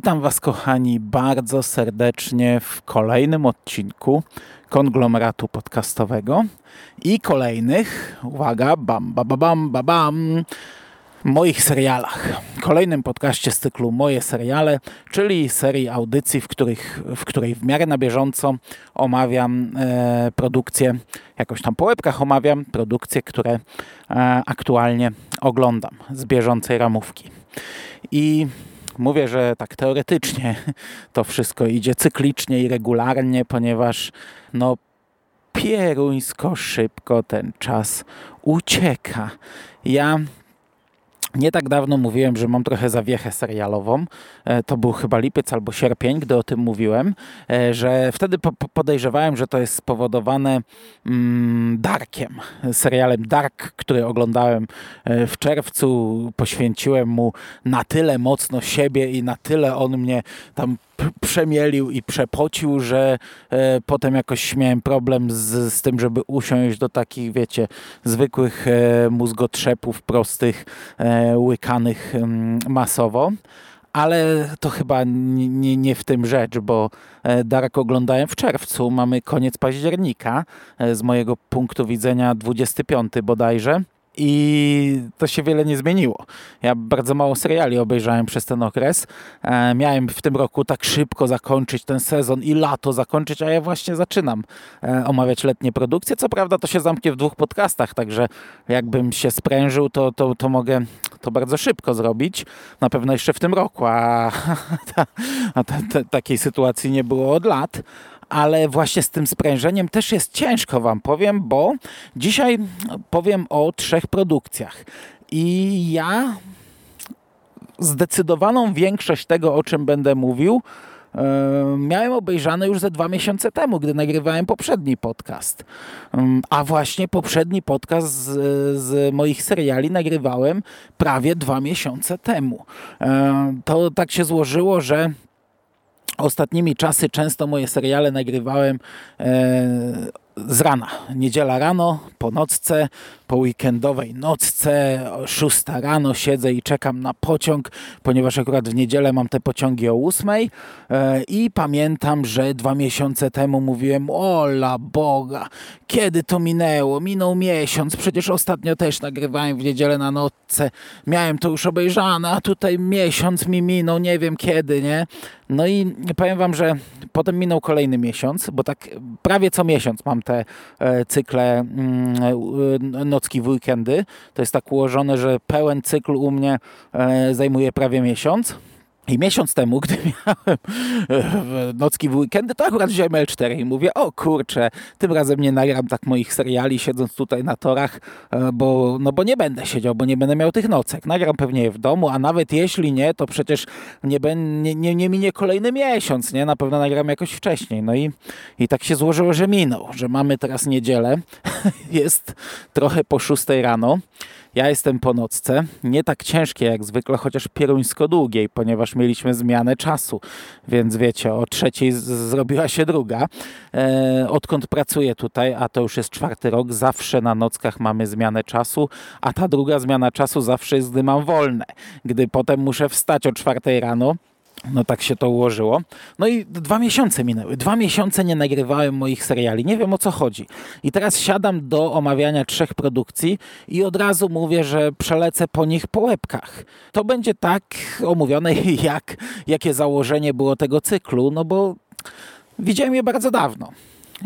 Witam Was, kochani, bardzo serdecznie w kolejnym odcinku konglomeratu podcastowego i kolejnych, uwaga, bam, bam, bam, bam, bam, moich serialach. Kolejnym podcaście z cyklu Moje seriale, czyli serii audycji, w, których, w której w miarę na bieżąco omawiam e, produkcje, jakoś tam po łebkach omawiam produkcje, które e, aktualnie oglądam z bieżącej ramówki. I Mówię, że tak teoretycznie to wszystko idzie cyklicznie i regularnie, ponieważ no pieruńsko szybko ten czas ucieka. Ja nie tak dawno mówiłem, że mam trochę zawiechę serialową. E, to był chyba lipiec albo sierpień, gdy o tym mówiłem, e, że wtedy podejrzewałem, że to jest spowodowane mm, Darkiem, serialem Dark, który oglądałem e, w czerwcu. Poświęciłem mu na tyle mocno siebie i na tyle on mnie tam przemielił i przepocił, że e, potem jakoś miałem problem z, z tym, żeby usiąść do takich, wiecie, zwykłych e, mózgotrzepów prostych, e, łykanych masowo. Ale to chyba nie, nie, nie, w tym rzecz, bo e, Dark oglądałem w czerwcu, mamy koniec października, e, z mojego punktu widzenia 25 bodajże i to się wiele nie zmieniło. Ja bardzo mało seriali obejrzałem przez ten okres. E, miałem w tym roku tak szybko zakończyć ten sezon i lato zakończyć, a ja właśnie zaczynam e, omawiać letnie produkcje. Co prawda to się zamknie w dwóch podcastach, także jakbym się sprężył, to, to, to mogę to bardzo szybko zrobić. Na pewno jeszcze w tym roku, a, ta, a ta, ta, takiej sytuacji nie było od lat ale właśnie z tym sprężeniem też jest ciężko Wam powiem, bo dzisiaj powiem o trzech produkcjach. I ja zdecydowaną większość tego, o czym będę mówił, miałem obejrzane już ze dwa miesiące temu, gdy nagrywałem poprzedni podcast. A właśnie poprzedni podcast z, z, moich seriali nagrywałem prawie dwa miesiące temu. To tak się złożyło, że Ostatnimi czasy często moje seriale nagrywałem e, z rana. Niedziela rano, po nocce, po weekendowej nocce, 6 rano siedzę i czekam na pociąg, ponieważ akurat w niedzielę mam te pociągi o 8 e, i pamiętam, że dwa miesiące temu mówiłem, ola Boga, kiedy to minęło? Minął miesiąc, przecież ostatnio też nagrywałem w niedzielę na nocce, miałem to już obejrzane, a tutaj miesiąc mi minął, nie wiem kiedy, nie? No i powiem wam, że potem minął kolejny miesiąc, bo tak prawie co miesiąc mam te e, cykle mm, e, nocki w weekendy. To jest tak ułożone, że pełen cykl u mnie e, zajmuje prawie miesiąc. I miesiąc temu, gdy miałem e, nocki w weekendy, to akurat wziąłem L4 i mówię, o kurczę, tym razem nie nagram tak moich seriali, siedząc tutaj na torach, e, bo, no bo nie będę siedział, bo nie będę miał tych nocek. Nagram pewnie je w domu, a nawet jeśli nie, to przecież nie, nie, nie, nie minie kolejny miesiąc, nie? Na pewno nagram jakoś wcześniej. No i, i tak się złożyło, że minął, że mamy teraz niedzielę, jest trochę po 6 rano. Ja jestem po nocce, nie tak ciężkie jak zwykle, chociaż pieruńsko długiej, ponieważ mieliśmy zmianę czasu, więc wiecie, o trzeciej zrobiła się druga. E, odkąd pracuję tutaj, a to już jest czwarty rok, zawsze na nockach mamy zmianę czasu, a ta druga zmiana czasu zawsze jest, gdy mam wolne. Gdy potem muszę wstać o czwartej rano, no tak się to ułożyło. No i dwa miesiące minęły. Dwa miesiące nie nagrywałem moich seriali. Nie wiem o co chodzi. I teraz siadam do omawiania trzech produkcji i od razu mówię, że przelecę po nich po łebkach. To będzie tak omówione, jak, jakie założenie było tego cyklu, no bo widziałem je bardzo dawno.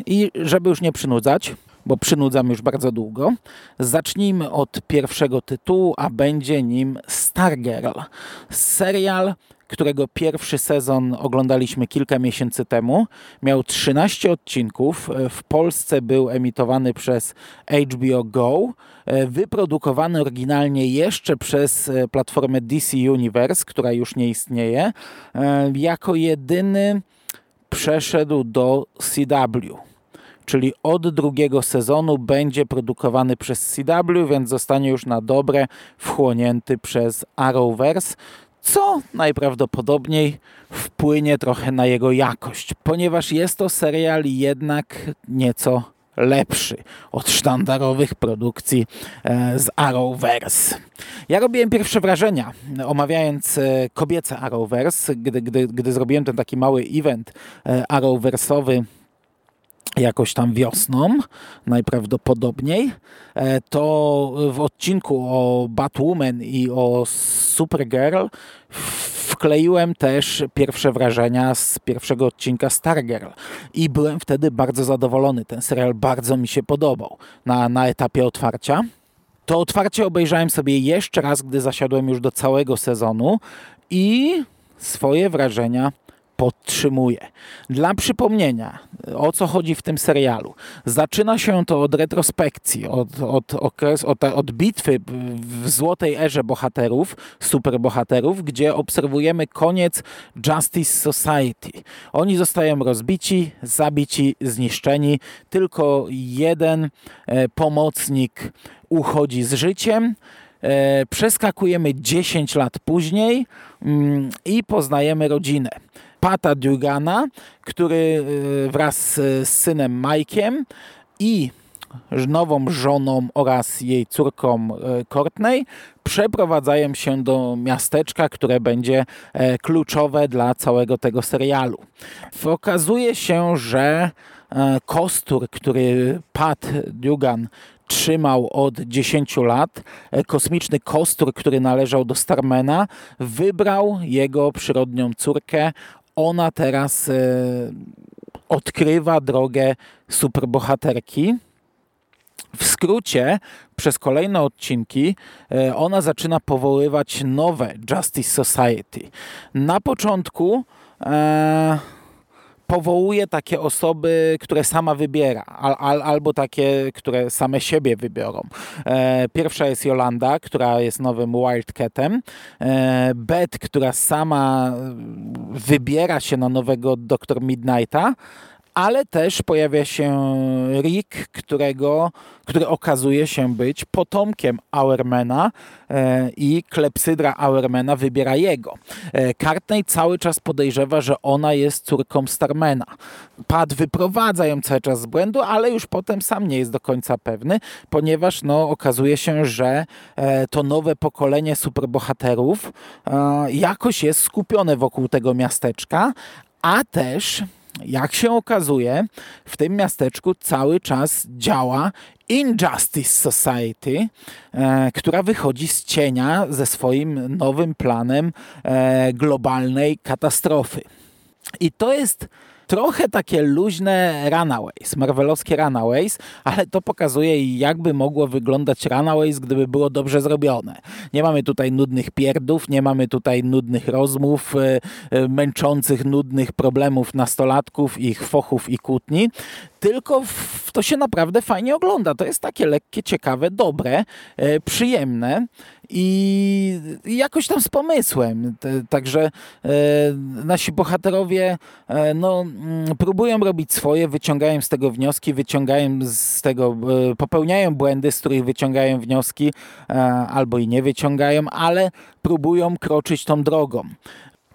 I żeby już nie przynudzać, bo przynudzam już bardzo długo. Zacznijmy od pierwszego tytułu, a będzie nim Stargirl. Serial, którego pierwszy sezon oglądaliśmy kilka miesięcy temu. Miał 13 odcinków. W Polsce był emitowany przez HBO Go. Wyprodukowany oryginalnie jeszcze przez platformę DC Universe, która już nie istnieje. Jako jedyny przeszedł do CW czyli od drugiego sezonu będzie produkowany przez CW, więc zostanie już na dobre wchłonięty przez Arrowverse, co najprawdopodobniej wpłynie trochę na jego jakość, ponieważ jest to serial jednak nieco lepszy od sztandarowych produkcji e, z Arrowverse. Ja robiłem pierwsze wrażenia, omawiając e, kobiece Arrowverse, gdy, gdy, gdy zrobiłem ten taki mały event e, Arrowverse'owy jakoś tam wiosną, najprawdopodobniej, to w odcinku o Batwoman i o Supergirl wkleiłem też pierwsze wrażenia z pierwszego odcinka Stargirl i byłem wtedy bardzo zadowolony. Ten serial bardzo mi się podobał na, na etapie otwarcia. To otwarcie obejrzałem sobie jeszcze raz, gdy zasiadłem już do całego sezonu i swoje wrażenia podtrzymuje. Dla przypomnienia, o co chodzi w tym serialu. Zaczyna się to od retrospekcji, od, od, okres, od, od bitwy w złotej erze bohaterów, superbohaterów, gdzie obserwujemy koniec Justice Society. Oni zostają rozbici, zabici, zniszczeni. Tylko jeden e, pomocnik uchodzi z życiem. E, przeskakujemy 10 lat później mm, i poznajemy rodzinę. Pata Dugana, który e, wraz z synem Mike'iem i nową żoną oraz jej córką e, Courtney przeprowadzają się do miasteczka, które będzie e, kluczowe dla całego tego serialu. Okazuje się, że kostur, który Pat Dugan trzymał od 10 lat. Kosmiczny kostur, który należał do Starmana, wybrał jego przyrodnią córkę ona teraz e, odkrywa drogę superbohaterki. W skrócie, przez kolejne odcinki e, ona zaczyna powoływać nowe Justice Society. Na początku e, powołuje takie osoby, które sama wybiera, al, al, albo takie, które same siebie wybiorą. E, pierwsza jest Jolanda, która jest nowym Wildcatem. E, Beth, która sama wybiera się na nowego Doktor Midnighta ale też pojawia się Rick, którego, który okazuje się być potomkiem Auermana e, i klepsydra Auermana wybiera jego. E, Cartney cały czas podejrzewa, że ona jest córką Starmana. Pat wyprowadza ją cały czas z błędu, ale już potem sam nie jest do końca pewny, ponieważ no, okazuje się, że e, to nowe pokolenie superbohaterów jakoś jest skupione wokół tego miasteczka, a też jak się okazuje, w tym miasteczku cały czas działa Injustice Society, e, która wychodzi z cienia ze swoim nowym planem e, globalnej katastrofy. I to jest trochę takie luźne Runaways, marvelowskie Runaways, ale to pokazuje jakby mogło wyglądać Runaways, gdyby było dobrze zrobione. Nie mamy tutaj nudnych pierdów, nie mamy tutaj nudnych rozmów, e, e, męczących, nudnych problemów nastolatków, ich fochów i kłótni, tylko to się naprawdę fajnie ogląda. To jest takie lekkie, ciekawe, dobre, e, przyjemne i jakoś tam z pomysłem. Także e, nasi bohaterowie e, no, mm, próbują robić swoje, wyciągają z tego wnioski, wyciągają z tego, popełniają błędy, z których wyciągają wnioski albo i nie wyciągają, ale próbują kroczyć tą drogą.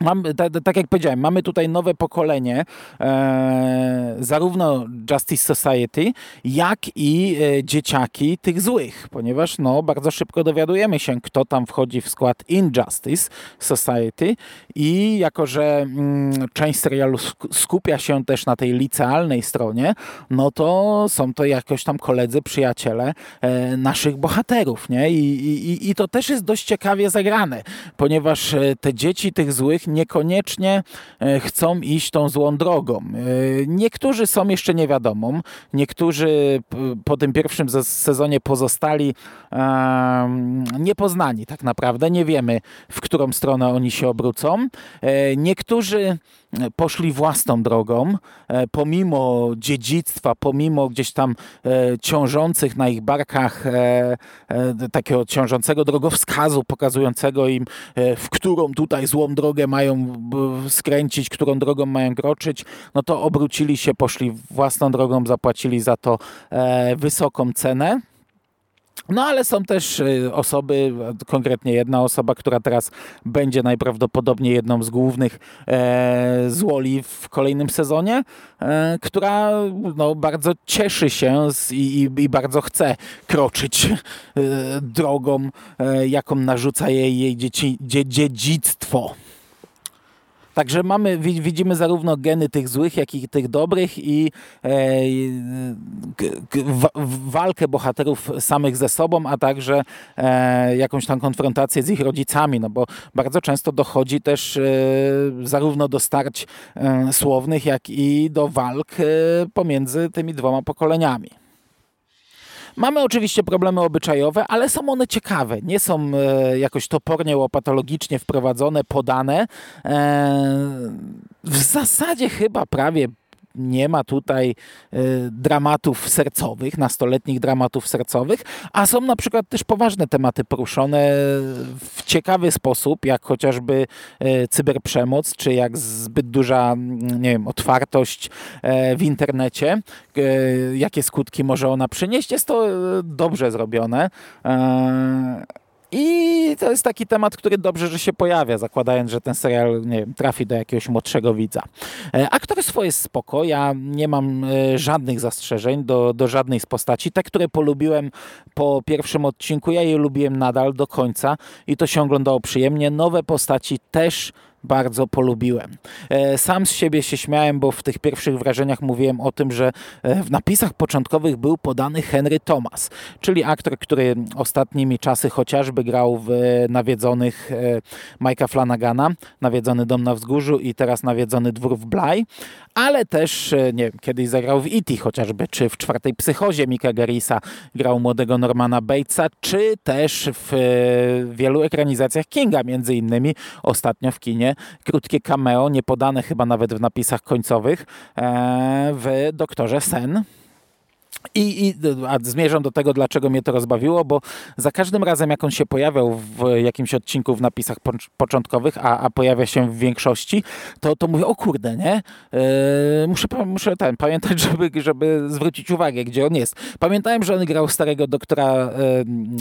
Mam, tak, tak jak powiedziałem, mamy tutaj nowe pokolenie, e, zarówno Justice Society, jak i e, dzieciaki tych złych, ponieważ no, bardzo szybko dowiadujemy się, kto tam wchodzi w skład Injustice Society i jako, że mm, część serialu skupia się też na tej licealnej stronie, no to są to jakoś tam koledzy, przyjaciele e, naszych bohaterów, nie? I, i, I to też jest dość ciekawie zagrane, ponieważ e, te dzieci tych złych niekoniecznie e, chcą iść tą złą drogą. E, niektórzy są jeszcze niewiadomą, niektórzy po tym pierwszym sezonie pozostali niepoznani tak naprawdę. Nie wiemy, w którą stronę oni się obrócą. E, niektórzy poszli własną drogą, e, pomimo dziedzictwa, pomimo gdzieś tam e, ciążących na ich barkach e, takiego ciążącego drogowskazu, pokazującego im, w którą tutaj złą drogę mają skręcić, którą drogą mają kroczyć, no to obrócili się, poszli własną drogą, zapłacili za to wysoką cenę. No ale są też y, osoby, konkretnie jedna osoba, która teraz będzie najprawdopodobniej jedną z głównych e, złoli w kolejnym sezonie, e, która no, bardzo cieszy się z, i, i, bardzo chce kroczyć e, drogą, e, jaką narzuca jej, jej dzieci, dzie, dziedzictwo. Także mamy, widzimy zarówno geny tych złych, jak i tych dobrych i e, walkę bohaterów samych ze sobą, a także e, jakąś tam konfrontację z ich rodzicami, no bo bardzo często dochodzi też e, zarówno do starć słownych, jak i do walk pomiędzy tymi dwoma pokoleniami. Mamy oczywiście problemy obyczajowe, ale są one ciekawe. Nie są e, jakoś topornie, łopatologicznie wprowadzone, podane. E, w zasadzie chyba prawie nie ma tutaj y, dramatów sercowych, nastoletnich dramatów sercowych, a są na przykład też poważne tematy poruszone w ciekawy sposób, jak chociażby y, cyberprzemoc, czy jak zbyt duża, nie wiem, otwartość y, w internecie, jakie skutki może ona przynieść. Jest to dobrze zrobione. I to jest taki temat, który dobrze, że się pojawia, zakładając, że ten serial nie wiem, trafi do jakiegoś młodszego widza. E, aktorstwo jest spoko, ja nie mam e, żadnych zastrzeżeń do, do żadnej z postaci. Te, które polubiłem po pierwszym odcinku, ja je lubiłem nadal do końca i to się oglądało przyjemnie. Nowe postaci też bardzo polubiłem. E, sam z siebie się śmiałem, bo w tych pierwszych wrażeniach mówiłem o tym, że e, w napisach początkowych był podany Henry Thomas, czyli aktor, który ostatnimi czasy chociażby grał w nawiedzonych e, Mike'a Flanagana, nawiedzony dom na wzgórzu i teraz nawiedzony dwór w Bly, ale też nie wiem, kiedyś zagrał w E.T. chociażby, czy w czwartej psychozie Mika Garrisa grał młodego Normana Batesa, czy też w wielu ekranizacjach Kinga, między innymi ostatnio w kinie krótkie cameo, nie podane chyba nawet w napisach końcowych, e, w Doktorze Sen. I, I a zmierzam do tego, dlaczego mnie to rozbawiło, bo za każdym razem, jak on się pojawiał w jakimś odcinku w napisach początkowych, a, a pojawia się w większości, to, to mówię, o kurde, nie? Yy, muszę muszę ten, pamiętać, żeby, żeby zwrócić uwagę, gdzie on jest. Pamiętałem, że on grał starego doktora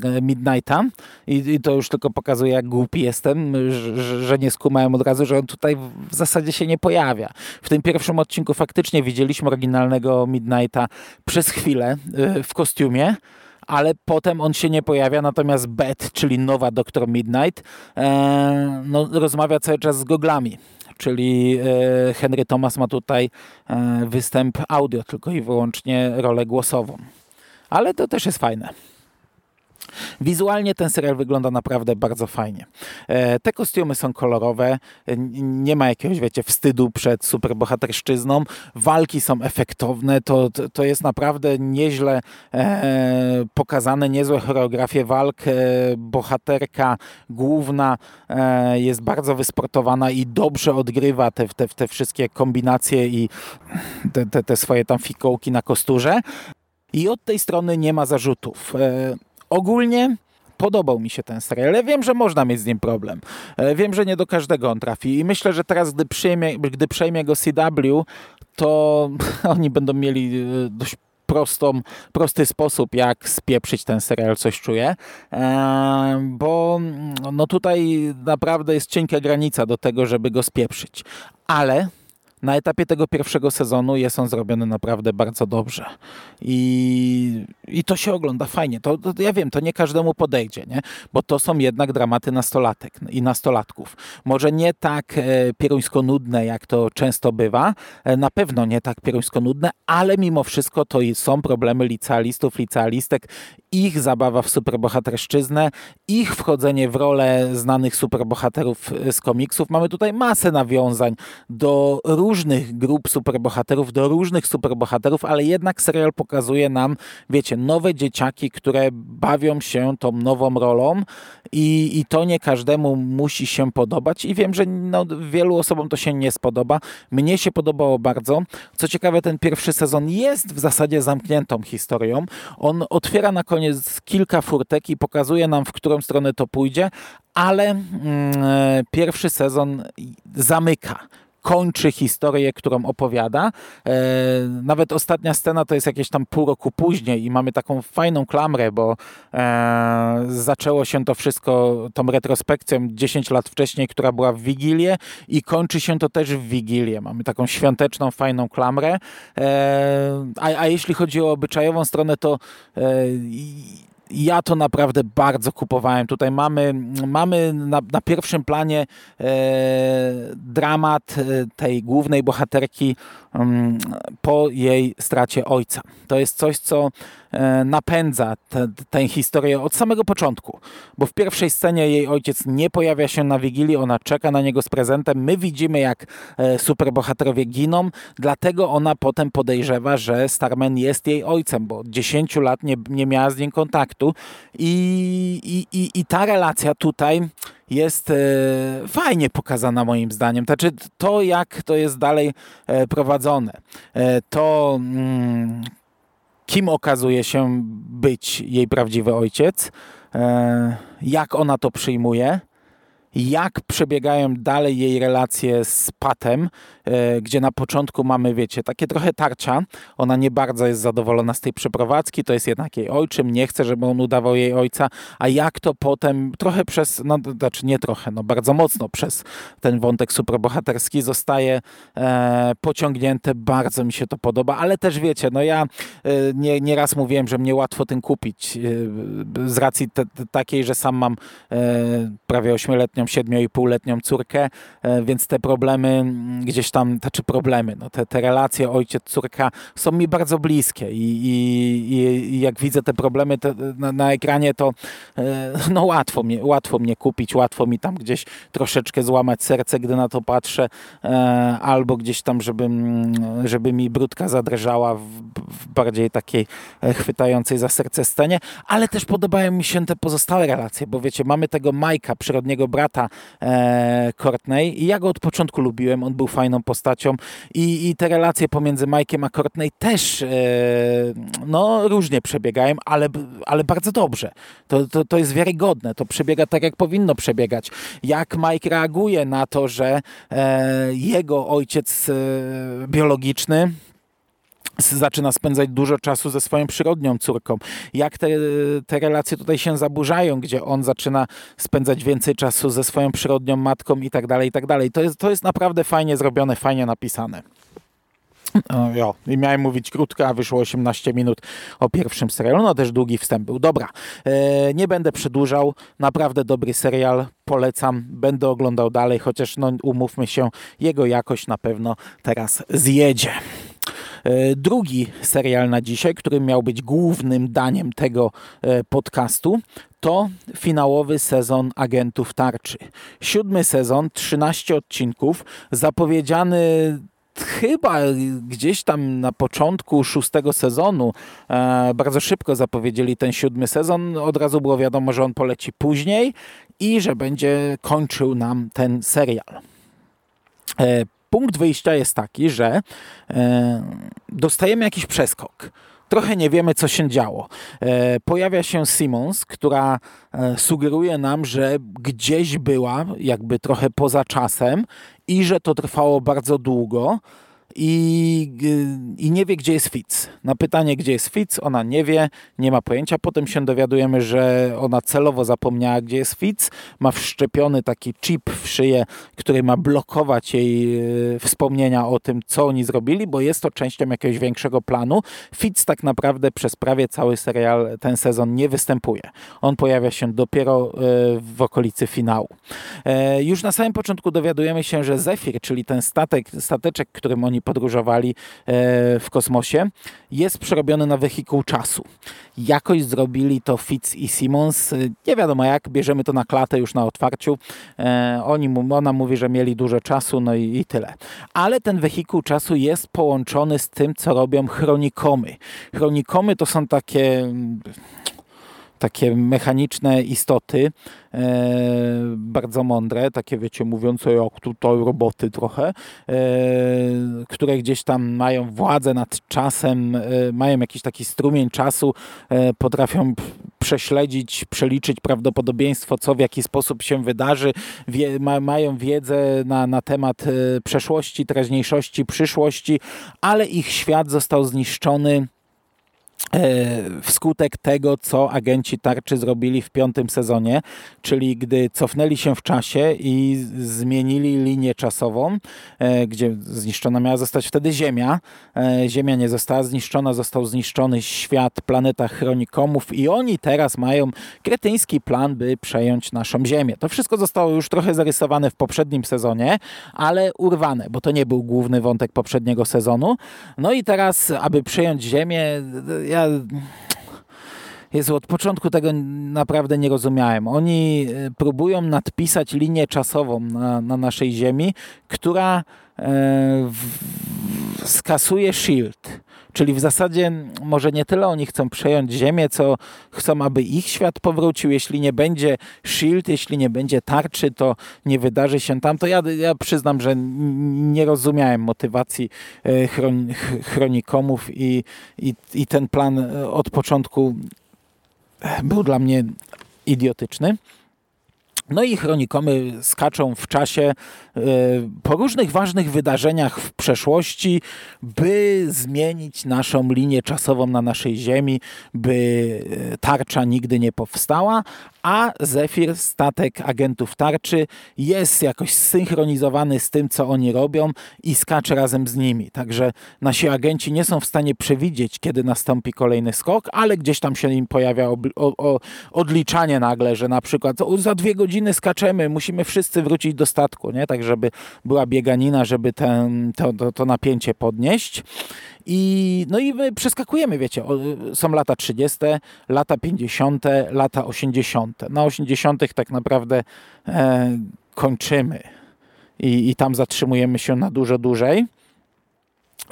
yy, Midnighta i, i, to już tylko pokazuje, jak głupi jestem, że, że nie skumałem od razu, że on tutaj w zasadzie się nie pojawia. W tym pierwszym odcinku faktycznie widzieliśmy oryginalnego Midnighta przez chwilę, chwilę y, w kostiumie, ale potem on się nie pojawia, natomiast Beth, czyli nowa Doktor Midnight, e, no, rozmawia cały czas z goglami. Czyli e, Henry Thomas ma tutaj e, występ audio, tylko i wyłącznie rolę głosową. Ale to też jest fajne. Wizualnie ten serial wygląda naprawdę bardzo fajnie. E, te kostiumy są kolorowe, nie ma jakiegoś, wiecie, wstydu przed superbohaterszczyzną, walki są efektowne, to, to jest naprawdę nieźle e, pokazane, niezłe choreografie walk. E, bohaterka główna jest bardzo wysportowana i dobrze odgrywa te, te, te wszystkie kombinacje i te, te, te swoje tam fikołki na kosturze. I od tej strony nie ma zarzutów. Ogólnie podobał mi się ten serial. Ja wiem, że można mieć z nim problem. E, wiem, że nie do każdego on trafi i myślę, że teraz, gdy przejmie, gdy przejmie go CW, to oni będą mieli e, dość prostą, prosty sposób, jak spieprzyć ten serial, coś czuję, e, bo no tutaj naprawdę jest cienka granica do tego, żeby go spieprzyć. Ale na etapie tego pierwszego sezonu jest on zrobiony naprawdę bardzo dobrze. I, i to się ogląda fajnie. To, to, ja wiem, to nie każdemu podejdzie, nie? bo to są jednak dramaty nastolatek i nastolatków. Może nie tak e, pieruńsko nudne, jak to często bywa, e, na pewno nie tak pieruńsko nudne, ale mimo wszystko to są problemy licealistów, licealistek, ich zabawa w superbohaterszczyznę, ich wchodzenie w rolę znanych superbohaterów e, z komiksów. Mamy tutaj masę nawiązań do różnych różnych grup superbohaterów, do różnych superbohaterów, ale jednak serial pokazuje nam, wiecie, nowe dzieciaki, które bawią się tą nową rolą i, i to nie każdemu musi się podobać i wiem, że no, wielu osobom to się nie spodoba. Mnie się podobało bardzo. Co ciekawe, ten pierwszy sezon jest w zasadzie zamkniętą historią. On otwiera na koniec kilka furtek i pokazuje nam, w którą stronę to pójdzie, ale mm, e, pierwszy sezon zamyka kończy historię, którą opowiada. E, nawet ostatnia scena to jest jakieś tam pół roku później i mamy taką fajną klamrę, bo e, zaczęło się to wszystko tą retrospekcją 10 lat wcześniej, która była w Wigilię i kończy się to też w Wigilię. Mamy taką świąteczną, fajną klamrę. E, a, a jeśli chodzi o obyczajową stronę, to ja to naprawdę bardzo kupowałem. Tutaj mamy, mamy na, na pierwszym planie e, dramat e, tej głównej bohaterki um, po jej stracie ojca. To jest coś, co e, napędza tę historię od samego początku, bo w pierwszej scenie jej ojciec nie pojawia się na Wigilii, ona czeka na niego z prezentem. My widzimy, jak e, superbohaterowie giną, dlatego ona potem podejrzewa, że Starman jest jej ojcem, bo od 10 lat nie, nie miała z nim kontaktu i, i, i, i ta relacja tutaj jest e, fajnie pokazana moim zdaniem. Znaczy to, jak to jest dalej prowadzone, to mm, kim okazuje się być jej prawdziwy ojciec, jak ona to przyjmuje, jak przebiegają dalej jej relacje z Patem, e, gdzie na początku mamy, wiecie, takie trochę tarcia. Ona nie bardzo jest zadowolona z tej przeprowadzki, to jest jednak jej ojczym, nie chce, żeby on udawał jej ojca, a jak to potem trochę przez, no znaczy nie trochę, no bardzo mocno przez ten wątek superbohaterski zostaje e, pociągnięte, bardzo mi się to podoba, ale też wiecie, no ja e, nie, nieraz mówiłem, że mnie łatwo tym kupić e, z racji te, takiej, że sam mam e, prawie ośmioletnią 7,5-letnią córkę, e, więc te problemy mm, gdzieś tam, znaczy problemy, no te, te relacje ojciec-córka są mi bardzo bliskie i, i, i jak widzę te problemy te, na, na, ekranie, to e, no łatwo mnie, łatwo mnie kupić, łatwo mi tam gdzieś troszeczkę złamać serce, gdy na to patrzę, e, albo gdzieś tam, żeby, żeby mi brudka zadrżała w, w bardziej takiej chwytającej za serce scenie, ale też podobają mi się te pozostałe relacje, bo wiecie, mamy tego Majka, przyrodniego brata, brata e, Courtney i ja go od początku lubiłem, on był fajną postacią i, i te relacje pomiędzy Mike'iem a Courtney też e, no różnie przebiegają, ale, ale bardzo dobrze. To, to, to jest wiarygodne, to przebiega tak, jak powinno przebiegać. Jak Mike reaguje na to, że e, jego ojciec biologiczny zaczyna spędzać dużo czasu ze swoją przyrodnią córką. Jak te, te relacje tutaj się zaburzają, gdzie on zaczyna spędzać więcej czasu ze swoją przyrodnią matką i tak dalej, i tak dalej. To jest, to jest naprawdę fajnie zrobione, fajnie napisane. O, jo. I miałem mówić krótko, a wyszło 18 minut o pierwszym serialu. No też długi wstęp był. Dobra, e, nie będę przedłużał. Naprawdę dobry serial. Polecam. Będę oglądał dalej, chociaż no, umówmy się, jego jakość na pewno teraz zjedzie. E, drugi serial na dzisiaj, który miał być głównym daniem tego e, podcastu, to finałowy sezon Agentów Tarczy. Siódmy sezon, 13 odcinków, zapowiedziany chyba gdzieś tam na początku szóstego sezonu e, bardzo szybko zapowiedzieli ten siódmy sezon. Od razu było wiadomo, że on poleci później i że będzie kończył nam ten serial. E, punkt wyjścia jest taki, że e, dostajemy jakiś przeskok. Trochę nie wiemy, co się działo. E, pojawia się Simons, która e, sugeruje nam, że gdzieś była, jakby trochę poza czasem i że to trwało bardzo długo i, i nie wie, gdzie jest Fitz. Na pytanie, gdzie jest Fitz, ona nie wie, nie ma pojęcia. Potem się dowiadujemy, że ona celowo zapomniała, gdzie jest Fitz. Ma wszczepiony taki chip w szyję, który ma blokować jej e, wspomnienia o tym, co oni zrobili, bo jest to częścią jakiegoś większego planu. Fitz tak naprawdę przez prawie cały serial, ten sezon nie występuje. On pojawia się dopiero e, w okolicy finału. E, już na samym początku dowiadujemy się, że Zephyr, czyli ten statek, stateczek, którym oni podróżowali e, w kosmosie, jest przerobiony na wehikuł czasu. Jakoś zrobili to Fitz i Simons. Nie wiadomo jak, bierzemy to na klatę już na otwarciu. E, oni, ona mówi, że mieli dużo czasu, no i, i tyle. Ale ten wehikuł czasu jest połączony z tym, co robią chronikomy. Chronikomy to są takie takie mechaniczne istoty, e, bardzo mądre, takie wiecie, mówiące jak tutaj roboty trochę, e, które gdzieś tam mają władzę nad czasem, e, mają jakiś taki strumień czasu, e, potrafią prześledzić, przeliczyć prawdopodobieństwo, co w jaki sposób się wydarzy. Wie, ma, mają wiedzę na, na temat przeszłości, teraźniejszości, przyszłości, ale ich świat został zniszczony E, wskutek tego, co agenci tarczy zrobili w piątym sezonie, czyli gdy cofnęli się w czasie i zmienili linię czasową, e, gdzie zniszczona miała zostać wtedy Ziemia. E, Ziemia nie została zniszczona, został zniszczony świat, planeta chronikomów i oni teraz mają kretyński plan, by przejąć naszą Ziemię. To wszystko zostało już trochę zarysowane w poprzednim sezonie, ale urwane, bo to nie był główny wątek poprzedniego sezonu. No i teraz, aby przejąć Ziemię, ja... Jezu, od początku tego naprawdę nie rozumiałem. Oni e, próbują nadpisać linię czasową na, na naszej Ziemi, która e, w, skasuje SHIELD. Czyli w zasadzie może nie tyle oni chcą przejąć Ziemię, co chcą, aby ich świat powrócił. Jeśli nie będzie Shield, jeśli nie będzie tarczy, to nie wydarzy się tam. To ja, ja przyznam, że nie rozumiałem motywacji e, chron, chronikomów i, i, i ten plan e, od początku był dla mnie idiotyczny. No i chronikomy skaczą w czasie e, po różnych ważnych wydarzeniach w przeszłości, by zmienić naszą linię czasową na naszej Ziemi, by e, tarcza nigdy nie powstała, a Zephyr, statek agentów tarczy, jest jakoś zsynchronizowany z tym, co oni robią i skacze razem z nimi. Także nasi agenci nie są w stanie przewidzieć, kiedy nastąpi kolejny skok, ale gdzieś tam się im pojawia odliczanie nagle, że na przykład za dwie godziny skaczemy, musimy wszyscy wrócić do statku, nie? tak żeby była bieganina, żeby ten, to, to, to napięcie podnieść. I, no i my przeskakujemy, wiecie, są lata 30., lata 50., lata 80. Na 80. tak naprawdę e, kończymy I, i tam zatrzymujemy się na dużo dłużej.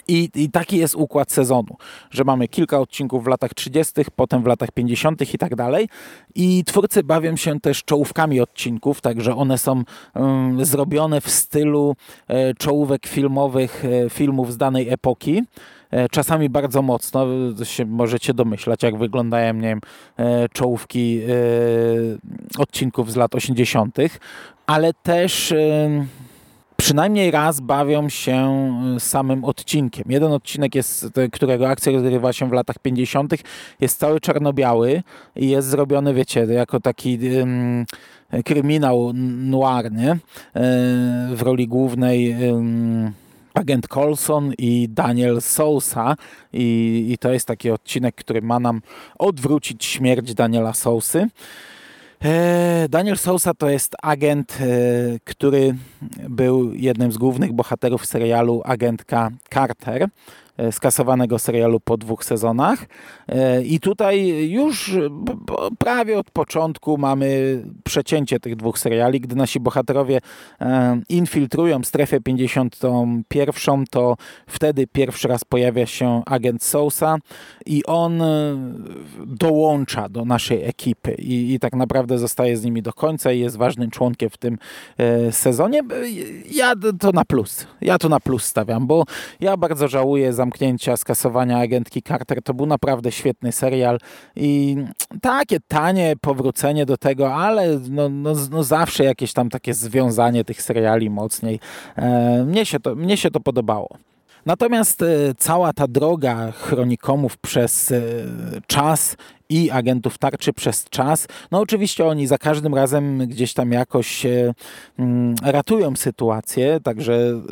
I, I, taki jest układ sezonu, że mamy kilka odcinków w latach 30., potem w latach 50. i tak dalej. I twórcy bawią się też czołówkami odcinków, także one są um, zrobione w stylu e, czołówek filmowych, e, filmów z danej epoki. E, czasami bardzo mocno, się możecie domyślać, jak wyglądają nie wiem, e, czołówki e, odcinków z lat 80., ale też przynajmniej raz bawią się samym odcinkiem. Jeden odcinek, jest, którego akcja rozgrywa się w latach 50., jest cały czarno-biały i jest zrobiony, wiecie, jako taki um, kryminał noir, nie? w roli głównej um, agent Colson i Daniel Sousa I, i to jest taki odcinek, który ma nam odwrócić śmierć Daniela Sousy. E, Daniel Sousa to jest agent, e, który był jednym z głównych bohaterów serialu Agentka Carter. E, skasowanego serialu po dwóch sezonach. E, I tutaj już prawie od początku mamy przecięcie tych dwóch seriali. Gdy nasi bohaterowie e, infiltrują strefę 51, to wtedy pierwszy raz pojawia się agent Sousa i on dołącza do naszej ekipy i, i tak naprawdę zostaje z nimi do końca i jest ważnym członkiem w tym sezonie. Ja to na plus. Ja to na plus stawiam, bo ja bardzo żałuję za zamknięcia, skasowania agentki Carter. To był naprawdę świetny serial i takie tanie powrócenie do tego, ale no, no, no zawsze jakieś tam takie związanie tych seriali mocniej. E, mnie, się to, mnie się to podobało. Natomiast e, cała ta droga chronikomów przez e, czas i agentów tarczy przez czas. No oczywiście oni za każdym razem gdzieś tam jakoś e, mm, ratują sytuację, także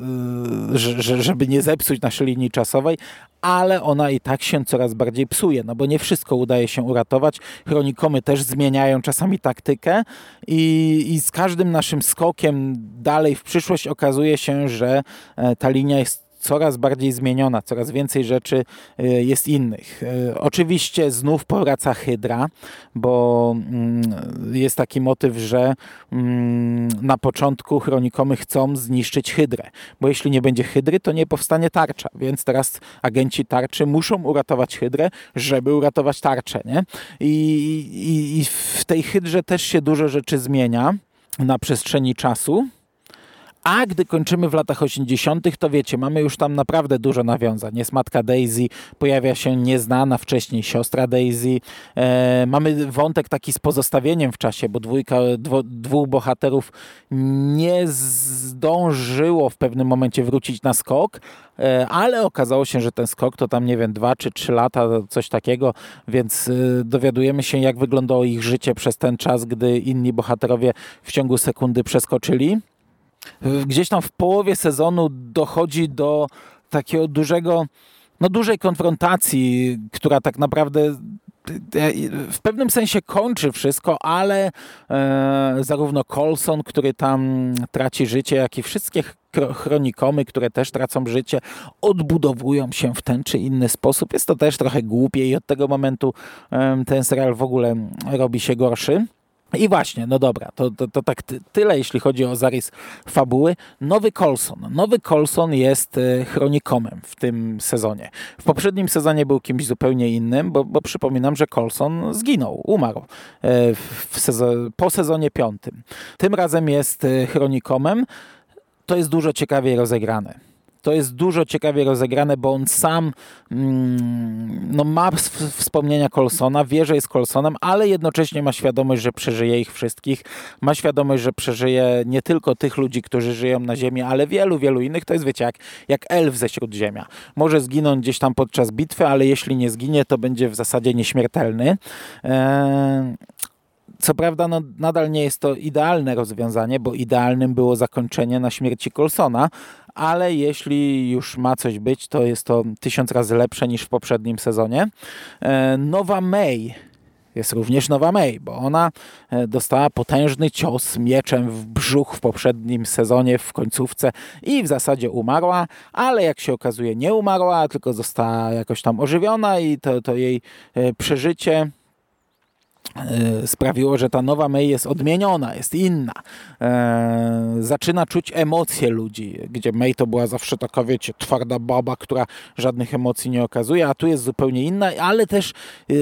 żeby nie zepsuć naszej linii czasowej, ale ona i tak się coraz bardziej psuje, no bo nie wszystko udaje się uratować. Chronikomy też zmieniają czasami taktykę i, i z każdym naszym skokiem dalej w przyszłość okazuje się, że ta linia jest coraz bardziej zmieniona, coraz więcej rzeczy y, jest innych. Y, oczywiście znów powraca Hydra, bo mm, jest taki motyw, że mm, na początku cronikomy chcą zniszczyć Hydrę, bo jeśli nie będzie Hydry, to nie powstanie tarcza, więc teraz agenci tarczy muszą uratować Hydrę, żeby uratować tarczę. Nie? I, i, I w tej Hydrze też się dużo rzeczy zmienia na przestrzeni czasu A gdy kończymy w latach 80., to wiecie, mamy już tam naprawdę dużo nawiązań. Jest matka Daisy, pojawia się nieznana wcześniej siostra Daisy. E, mamy wątek taki z pozostawieniem w czasie, bo dwójka, dwo, dwóch bohaterów nie zdążyło w pewnym momencie wrócić na skok, e, ale okazało się, że ten skok to tam, nie wiem, dwa czy trzy lata, coś takiego, więc e, dowiadujemy się, jak wyglądało ich życie przez ten czas, gdy inni bohaterowie w ciągu sekundy przeskoczyli. Gdzieś tam w połowie sezonu dochodzi do takiego dużego, no dużej konfrontacji, która tak naprawdę w pewnym sensie kończy wszystko, ale e, zarówno Colson, który tam traci życie, jak i wszystkie chronikomy, które też tracą życie, odbudowują się w ten czy inny sposób. Jest to też trochę głupie i od tego momentu e, ten serial w ogóle robi się gorszy. I właśnie, no dobra, to, to, to tak tyle, jeśli chodzi o zarys fabuły. Nowy Colson. Nowy Colson jest e, chronikomem w tym sezonie. W poprzednim sezonie był kimś zupełnie innym, bo, bo przypominam, że Colson zginął, umarł e, po sezonie piątym. Tym razem jest e, chronikomem. To jest dużo ciekawiej rozegrane to jest dużo ciekawie rozegrane, bo on sam mm, no, ma wspomnienia Colsona, wie, że jest Colsonem, ale jednocześnie ma świadomość, że przeżyje ich wszystkich. Ma świadomość, że przeżyje nie tylko tych ludzi, którzy żyją na Ziemi, ale wielu, wielu innych. To jest, wiecie, jak, jak elf ze Śródziemia. Może zginąć gdzieś tam podczas bitwy, ale jeśli nie zginie, to będzie w zasadzie nieśmiertelny. Eee, co prawda, no, nadal nie jest to idealne rozwiązanie, bo idealnym było zakończenie na śmierci Colsona, ale jeśli już ma coś być, to jest to tysiąc razy lepsze niż w poprzednim sezonie. E, Nowa May jest również Nowa May, bo ona e, dostała potężny cios mieczem w brzuch w poprzednim sezonie, w końcówce i w zasadzie umarła, ale jak się okazuje nie umarła, tylko została jakoś tam ożywiona i to, to jej e, przeżycie sprawiło, że ta nowa May jest odmieniona, jest inna. E, zaczyna czuć emocje ludzi, gdzie May to była zawsze taka, wiecie, twarda baba, która żadnych emocji nie okazuje, a tu jest zupełnie inna, ale też e,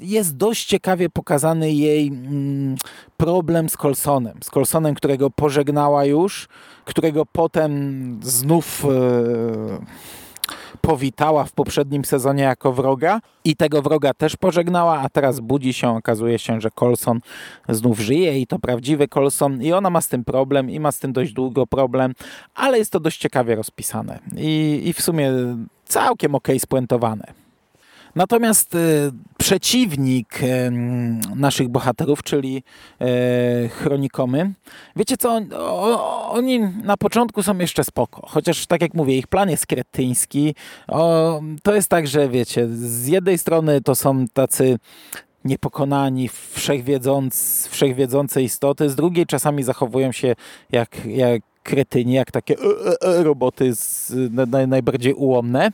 jest dość ciekawie pokazany jej mm, problem z Colsonem. Z Colsonem, którego pożegnała już, którego potem znów powitała w poprzednim sezonie jako wroga i tego wroga też pożegnała, a teraz budzi się, okazuje się, że Colson znów żyje i to prawdziwy Colson i ona ma z tym problem i ma z tym dość długo problem, ale jest to dość ciekawie rozpisane i, i w sumie całkiem ok spuentowane. Natomiast e, przeciwnik e, naszych bohaterów, czyli e, Chronikomy, wiecie co, oni na początku są jeszcze spoko, chociaż tak jak mówię, ich plan jest kretyński. To jest tak, że wiecie, z jednej strony to są tacy niepokonani, wszechwiedząc, wszechwiedzące istoty, z drugiej czasami zachowują się jak, jak kretyni, jak takie roboty z, najbardziej ułomne